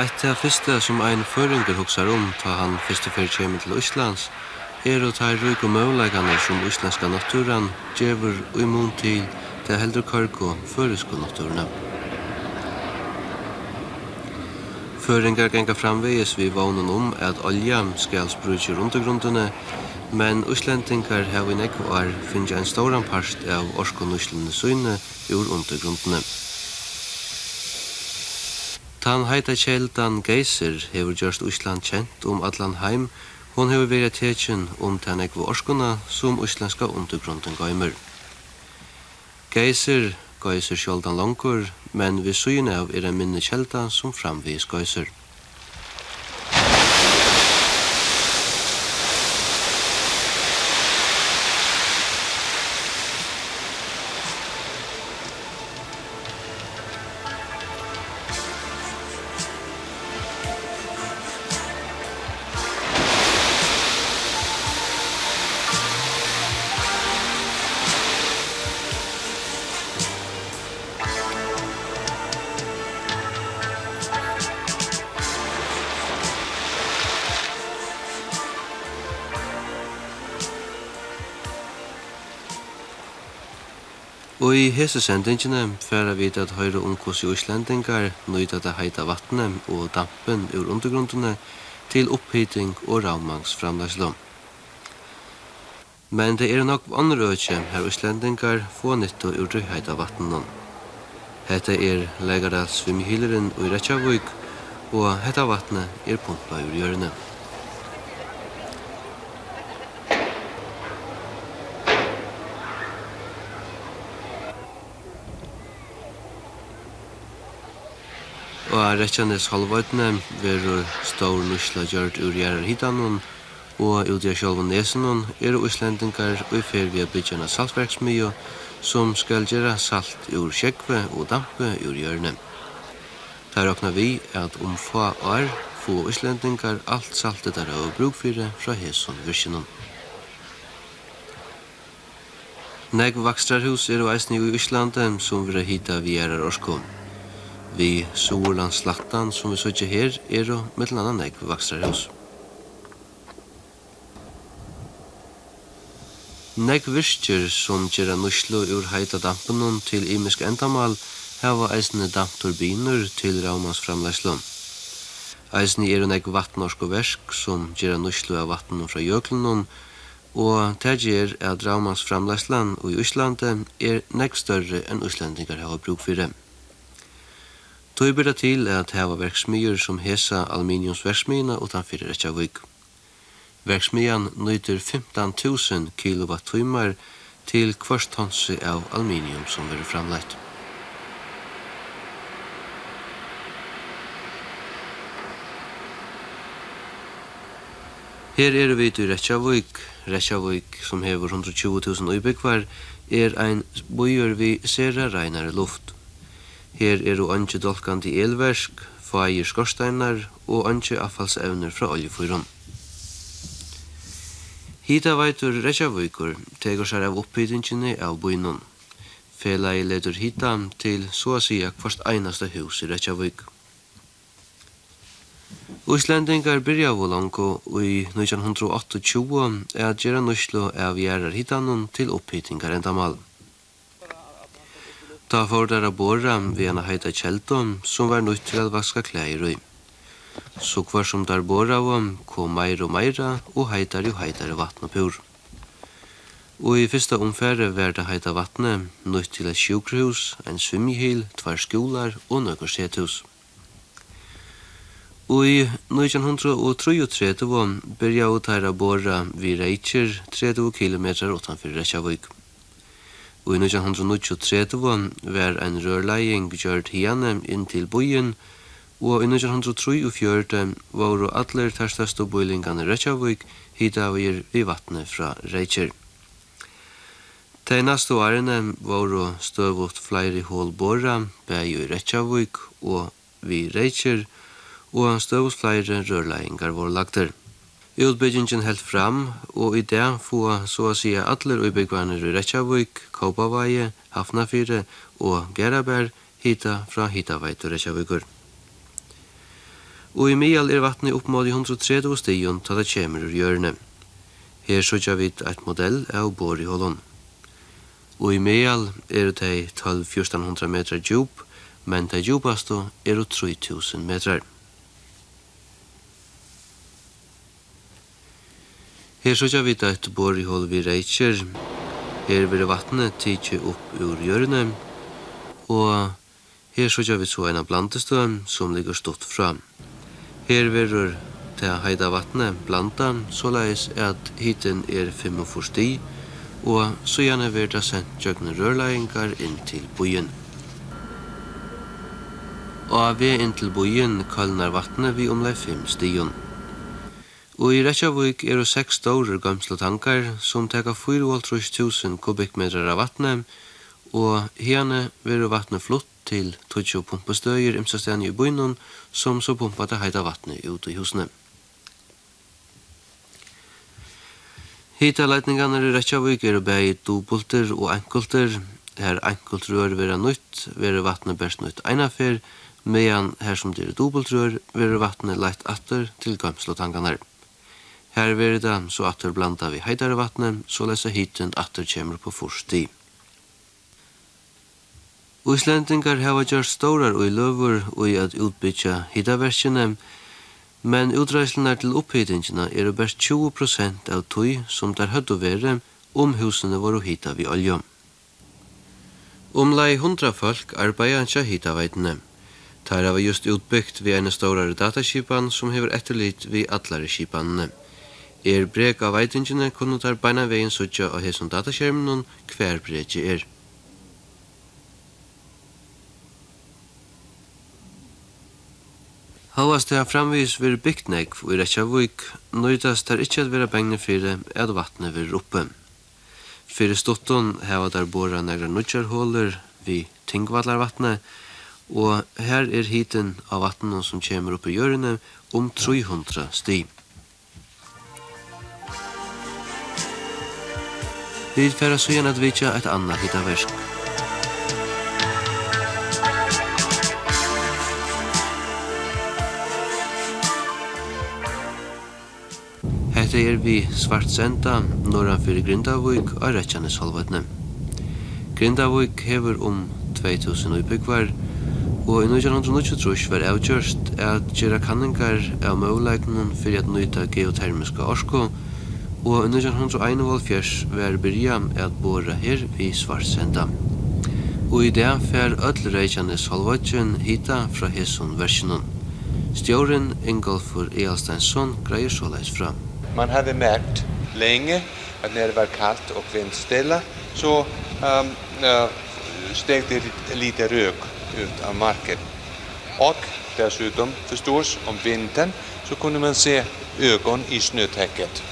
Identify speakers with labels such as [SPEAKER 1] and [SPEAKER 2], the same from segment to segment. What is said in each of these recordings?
[SPEAKER 1] Eitt av fyrsta som ein føringer hoksar om ta han fyrste fyrir kjemi til Íslands er og tar røyk og møvleikane som íslenska naturan djevur og immun til til heldur karko føresko naturna. Føringar genga framvegis vi vånen om at olja skal sprutsi undergrundene, men Íslendingar hef i nekvar finnja en stóran parst av orskon Íslande søyne ur undergrundene tan heita kjeldan geiser hefur gjørst Ísland kjent om allan heim. Hon hefur verið tekjun om tann ekvu orskuna som íslenska undergrunden gaumur. Geiser, geiser sjoldan langur, men við syna av er en minni kjeldan som framvis Geiser. Og i hese sendingene færa vi at høyre om hvordan islendingar nøyda det heita vattnet og dampen ur undergrundene til opphyting og ravmangsframlagslån. Men det er nok andre økje her islendingar få nytte ur det heita vattnet. Hette er Legaras Svimhyleren og Reykjavik, og hetta vattnet er pumpa ur hjørnet. Á Reykjanes halvøytene ver stor nusla gjørt ur gjerrar hitanon og ut i sjálvan nesenon er uslendingar og fer vi a byggja na som skal gjera salt ur sjekve og dampe ur hjørne. Der råkna vi at om få år få uslendingar alt saltet der og bruk fyrir fra hesson virkinon. Negv vakstrarhus er og eisne i Íslandi som vil hita vi er orskon. Vi Sorlandslaktan som vi søkje her er og mellom annan eik vaksarhus. Nek virkjer som gjerra nuslu ur heita dampenun til imisk endamal hava eisne dampturbiner til raumansframleislum. Eisne er nek vatnorsko versk som gjerra nuslu av vatnum fra jöklunum og det gjer at raumansframleislan i Íslande er nek større enn Íslandingar hava bruk fyrir. Tøy byrja til at heva verksmiður som hesa aluminiumsverksmiðina utan fyrir ekki vik. Verksmiðan 15.000 kWh til kvart tonsi av aluminium som verður framleitt. Her er vi til Reykjavík. Reykjavík, som hever 120.000 ubyggvar, er ein bøyer vi sera reinare luft. Her er og anki dolkandi elversk, fægir skorsteinar og anki affallsevner fra oljefyrum. Hita veitur Reykjavíkur tegur sær av oppbytingini av bynun. i letur hita til så a sia kvart einasta hus i Reykjavík. Íslendingar byrja av lango i 1928 er at gjerra nuslo av gjerrar hitanun til oppbytingar endamal. Ta for der a borra vi en heita kjeldom som var nødt til å vaska klær i. Så kvar som der båra om kom meir og meira og heitar og heitar vatn og pur. Og i fyrsta omfære var det heita vattnet nødt til et sjukrehus, en svimmihil, tvær skolar og nøkker sethus. Og i 1933 byrja å tæra borra vi reitjer 30 km utanfyr Reykjavik. Og i 1923 var ein rørleiing gjørt hjerne inn til byen, og i 1923 var allir terstastu boilingane Reykjavik hita hitavir i vattnet fra Reykjer. De neste årene var støvått flere hålbåra, bæg i Reykjavik og vi Reykjer, og støvått flere rørleiingar var lagter. Utbyggingen helt fram, og i det få så å si alle utbyggvarner i Reykjavik, Kaupavæje, Hafnafire og Gerabær hita fra Hitaveit og Reykjavikur. Og i Mial er vattnet opp mot 130 stigen til det kommer ur hjørnet. Her sørger vi et modell av bor i Og i Mial er det 12-1400 meter djup, men det djupaste er 3000 meter djup. Her sørger vi da et bor i hål vi reitjer. Her vil vattnet tidsi opp ur hjørne. Og her sørger vi så en av blandestøen som ligger stått fram. Her verur til heida vattnet blanda såleis at hiten er 45 sti og så gjerne vil det sendt jøgne rørleiingar inn til bojen. Og av inn til bojen kallnar vattnet vi omlai 5 stion. Og i Rekjavik er det seks store gamsla tankar som teka 4.500 kubikmeter av vatne, og herne veru vatne flott til 20 pumpestøyer imsastene i bynun, som så pumpa til heita vattnet ut i husene. Hita leitningarna i Reykjavík er bæg dubulter og enkulter. Her enkultrør vera nytt, vera vattnet best nytt einafer, medan her som dyrir dobbeltrør, vera vattnet leit atter til gamsla. Her verður det så atter blanda vi heitare vattnet, så lesa hiten atter kjemur på forsti. Íslendingar hava gjør stórar og i løvur og i at utbytja hitaverskjene, men utreislinar til opphytingina er best 20% av tøy som der høttu vere om husene var hita vi olje. Omlai hundra folk arbeida ansja hitaveitene. Tar hava just utbyggt vi ene stórare dataskipan som hever etterlit vi allare skipanene. Er brek av veitingene kunne tar beina veien sutja av hesson dataskjermen hver brek er. Havast det har framvis vir bygd negv og i Reykjavik, nøydast der ikkje at vera bengne fyrir at vatne vir oppe. Fyrir stotton heva der bora negra nudjarhåler vi tingvallarvatne, og her er hiten av vatnen som kjemur oppe i jørene om 300 sti. Vi færa søgjan at vitja et anna hita versk. Hetta er vi svartsenda norran fyrir Grindavik og Reykjanes halvatne. Grindavik hevur om 2000 uppbyggvar, og i 1923 var avgjørst at gera kanningar av møguleiknum fyrir at nøyta geotermiska orsko og i 1971 var byrja at bora her vi Svarsenda. Og i det fer öll reikjanes halvvatjen hita fra hesson versjonen. Stjåren Ingolfur Ealsteinsson greier såleis fram.
[SPEAKER 2] Man hade märkt länge att när det var kallt och vindstilla så um, uh, steg det lite rök ut av marken. Och dessutom förstås om vintern så kunde man se ögon i snötäcket.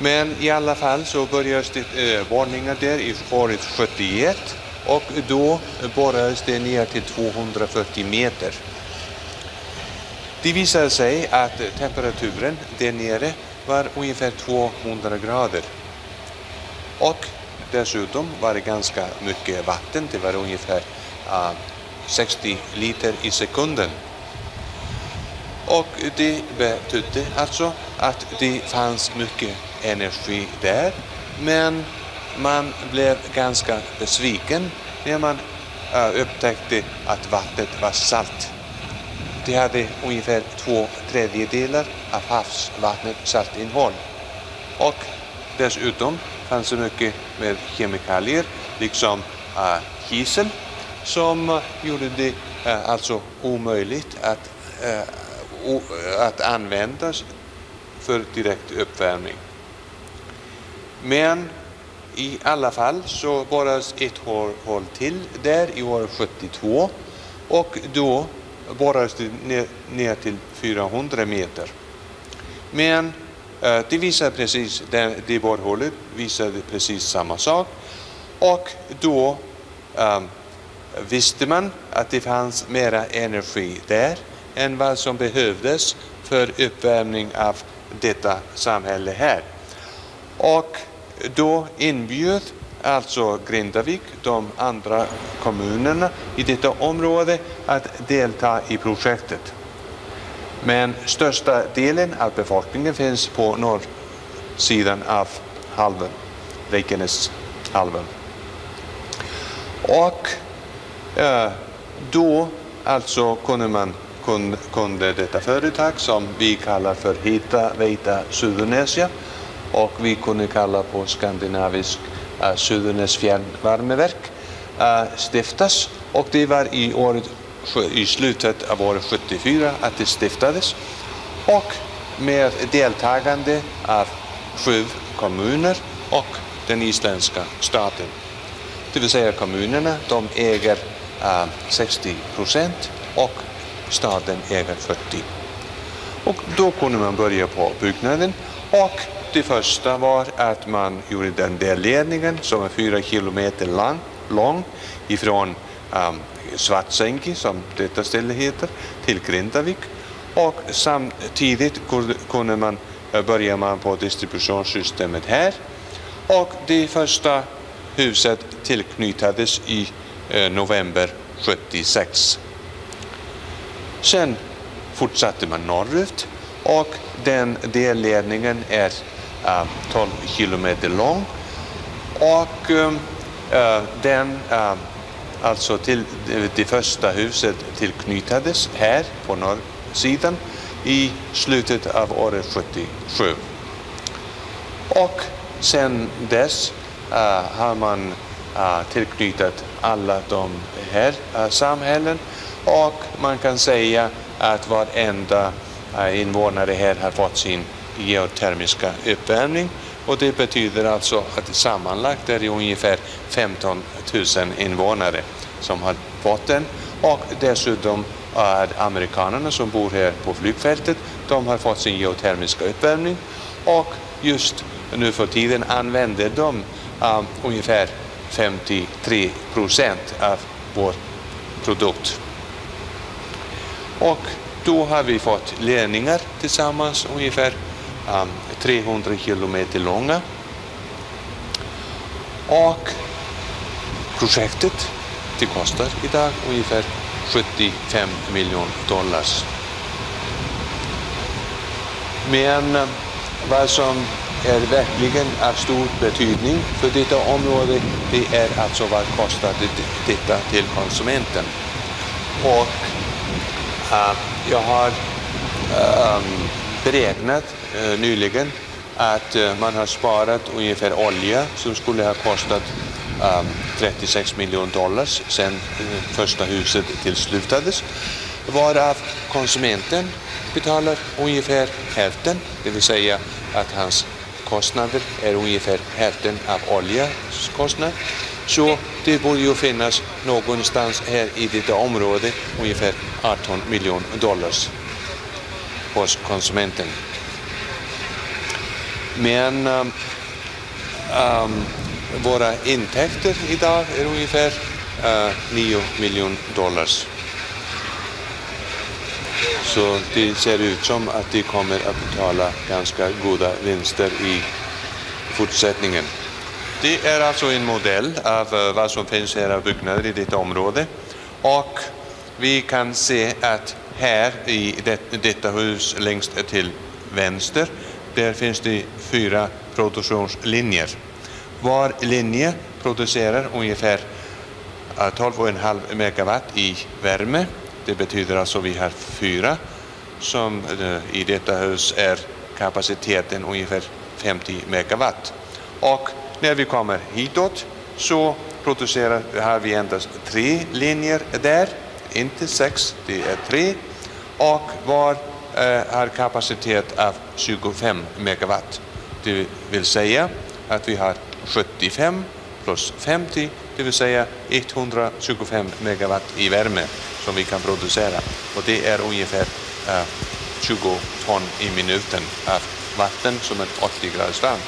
[SPEAKER 2] Men i alla fall så började det eh, varningar där i året 71 och då borrades det ner till 240 meter. Det visade sig att temperaturen där nere var ungefär 200 grader. Och dessutom var det ganska mycket vatten, det var ungefär uh, 60 liter i sekunden. Och det betydde alltså att det fanns mycket energi där. Men man blev ganska besviken när man uh, upptäckte att vattnet var salt. Det hade ungefär två tredjedelar av havsvattnet saltinnehåll. Och dessutom fanns det mycket med kemikalier, liksom uh, kisel, som uh, gjorde det uh, alltså omöjligt att, uh, att användas för direkt uppvärmning. Men i alla fall så borras ett hål till där i år 72 och då borrades det ner, ner till 400 meter. Men eh, det visar precis, det, det borrhålet visade precis samma sak och då ehm visste man att det fanns mera energi där än vad som behövdes för uppvärmning av detta samhälle här. Och då inbjöd alltså Grindavik, de andra kommunerna i detta område att delta i projektet. Men största delen av befolkningen finns på norrsidan av halven, Reykjanes halven. Och eh, då alltså kunde man kunde detta företag som vi kallar för Hita Veita Sudonesia och vi kunde kalla på skandinavisk uh, Södernes fjärrvärmeverk uh, stiftas och det var i året i slutet av året 74 att det stiftades och med deltagande av sju kommuner och den isländska staten. Det vill säga kommunerna, de äger uh, 60 procent och staten äger 40. Och då kunde man börja på byggnaden och det första var att man gjorde den där ledningen som är fyra kilometer lång, lång ifrån um, Svartsänki, som detta ställe heter, till Grindavik. Och samtidigt kunde man börja man på distributionssystemet här. Och det första huset tillknytades i eh, november 76. Sen fortsatte man norrut och den delledningen är uh, 12 kilometer lång. Och uh, den, uh, alltså till det första huset tillknytades här på norrsidan i slutet av året 77. Och sen dess uh, har man uh, tillknytat alla de här uh, samhällen och man kan säga att varenda uh, invånare här har fått sin geotermiska uppvärmning. Och det betyder alltså att sammanlagt är det ungefär 15 000 invånare som har fått den. Och dessutom är amerikanerna som bor här på flygfältet de har fått sin geotermiska uppvärmning. Och just nu för tiden använder de uh, ungefär 53 av vår produkt. Och då har vi fått ledningar tillsammans ungefär um, 300 kilometer långa. Och projektet det kostar idag ungefär 75 miljoner dollars. Men vad som är verkligen av stor betydning för detta område det är alltså vad kostar det, detta till konsumenten. Och uh, jag har um, beräknat eh, nyligen att eh, man har sparat ungefär olja som skulle ha kostat eh, 36 miljoner dollar sen eh, första huset tillslutades varav konsumenten betalar ungefär hälften det vill säga att hans kostnader är ungefär hälften av oljas kostnad. Så det borde ju finnas någonstans här i detta område ungefär 18 miljoner dollars hos konsumenten. Men um, um, våra intäkter idag är ungefär uh, 9 miljoner dollar. Så det ser ut som att de kommer att betala ganska goda vinster i fortsättningen. Det är alltså en modell av uh, vad som finns här av byggnader i detta område. Och vi kan se att här i det, detta hus längst till vänster. Där finns det fyra produktionslinjer. Var linje producerar ungefär 12,5 megawatt i värme. Det betyder alltså vi har fyra som i detta hus är kapaciteten ungefär 50 megawatt. Och när vi kommer hitåt så producerar har vi endast tre linjer där inte sex, det är tre. Och var har kapacitet av 25 megawatt. Det vill säga att vi har 75 plus 50, det vill säga 125 megawatt i värme som vi kan producera. Och det är ungefär 20 ton i minuten av vatten som är 80 grader varmt.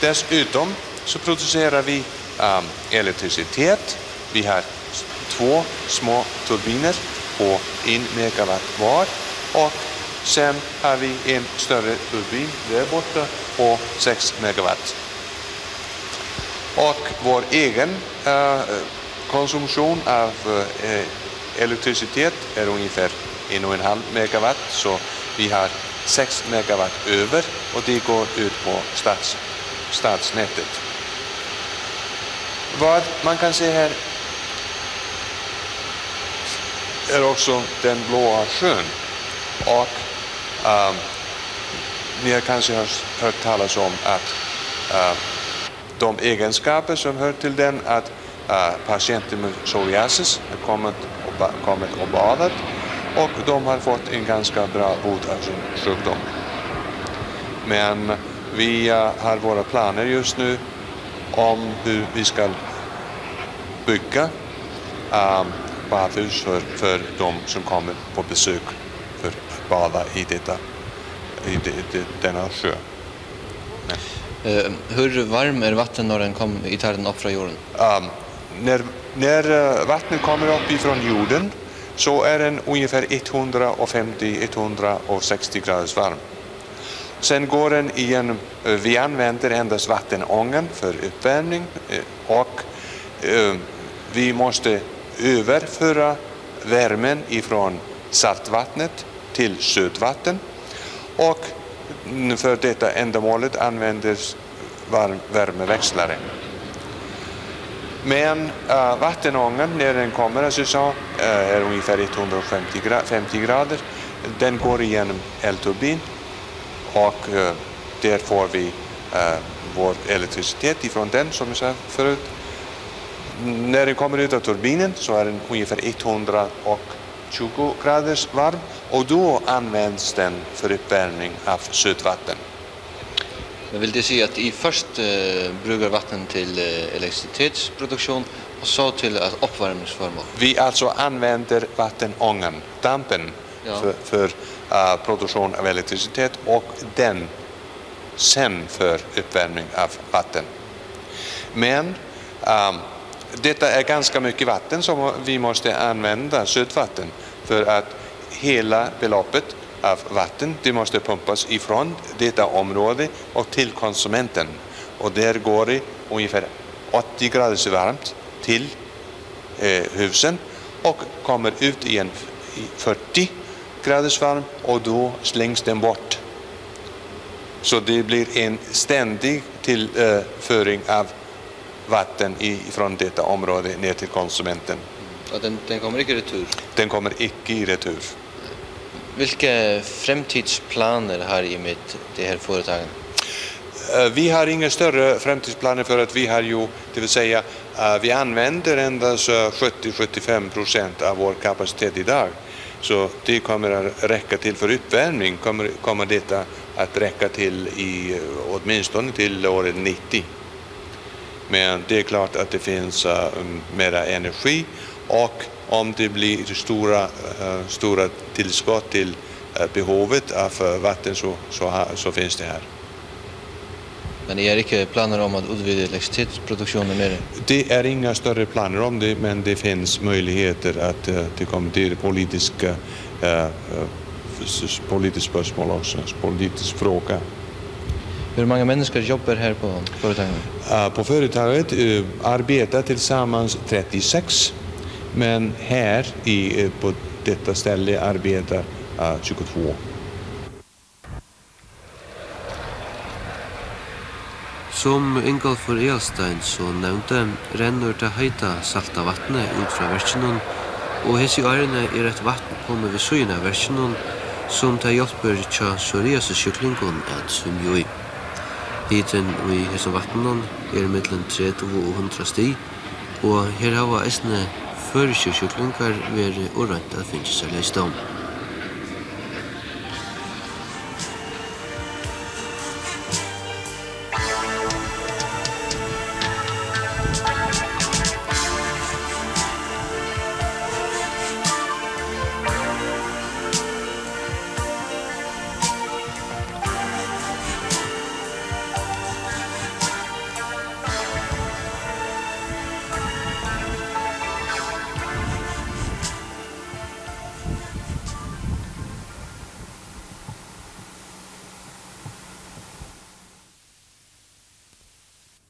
[SPEAKER 2] Dessutom så producerar vi um, elektricitet. Vi har två små turbiner på 1 megawatt var och sen har vi en större turbin där borta på 6 megawatt. Och vår egen eh, konsumtion av eh, elektricitet är ungefär 1,5 megawatt så vi har 6 megawatt över och det går ut på stats, stadsnätet. Vad man kan se här är också den blåa sjön. Och um, ni har kanske har hört talas om att uh, de egenskaper som hör till den att uh, patienter med psoriasis har kommit och, kommit och badat och de har fått en ganska bra bot av sin sjukdom. Men vi uh, har våra planer just nu om hur vi ska bygga um, badhus för, för de som kommer på besök för att bada i, detta, i det, det, denna sjö. Ja.
[SPEAKER 3] Uh, hur varm är vatten när den kommer i tärden upp från jorden?
[SPEAKER 2] Um, när när uh, vattnet kommer upp ifrån jorden så är den ungefär 150-160 grader varm. Sen går den igen uh, vi använder endast vattenången för uppvärmning och vi måste överföra värmen ifrån saltvattnet till sötvatten och för detta ändamålet användes värmeväxlare. Men äh, vattenången när den kommer alltså sa äh, är ungefär 150 gra 50 grader. Den går igenom elturbin och äh, där får vi äh, vår elektricitet ifrån den som jag sa förut När det kommer ut av turbinen så är den ungefär 120 graders varm och då används den för uppvärmning av sötvatten.
[SPEAKER 3] Men vill det säga att i först eh, brukar vatten till eh, elektricitetsproduktion och så till att uppvärmningsförmål?
[SPEAKER 2] Vi alltså använder vattenångan, dampen,
[SPEAKER 3] ja.
[SPEAKER 2] för, för uh, produktion av elektricitet och den sen för uppvärmning av vatten. Men um, detta är ganska mycket vatten som vi måste använda, sötvatten, för att hela beloppet av vatten det måste pumpas ifrån detta område och till konsumenten. Och där går det ungefär 80 grader varmt till eh, husen och kommer ut igen 40 grader varmt och då slängs den bort. Så det blir en ständig tillföring av vatten ifrån detta område ner till konsumenten.
[SPEAKER 3] Och den, den kommer inte i retur?
[SPEAKER 2] Den kommer inte i retur.
[SPEAKER 3] Vilka framtidsplaner har i med det här företaget?
[SPEAKER 2] Vi har inga större framtidsplaner för att vi har ju, det vill säga, vi använder endast 70-75% av vår kapacitet idag. Så det kommer att räcka till för uppvärmning, kommer, kommer detta att räcka till i, åtminstone till året 90. Men det är klart att det finns uh, mera energi och om det blir stora, uh, stora tillskott till uh, behovet av vatten så, så, så finns det här.
[SPEAKER 3] Men är det inte planer om att utvidga elektricitetsproduktionen mer?
[SPEAKER 2] Det är inga större planer om det, men det finns möjligheter att uh, det kommer till politiska uh, uh, politisk spörsmål också, politisk fråga.
[SPEAKER 3] Hur många människor jobbar här på företaget?
[SPEAKER 2] Uh, på företaget uh, arbetar tillsammans 36, men här i, uh, på detta ställe arbetar uh, 22.
[SPEAKER 1] Som Ingolfur Ealstein så nevnte, renner det heita salta vattnet ut fra verkjennom, og hese årene er et vatten kommet ved søyen av verkjennom, som det hjelper tja psoriasis-kyklingon at sumjo i. Hiten i hese vatnen er mellom 30 og 100 sti, og her hava eisne føriske sjuklingar veri urrent at finnes seg leist om.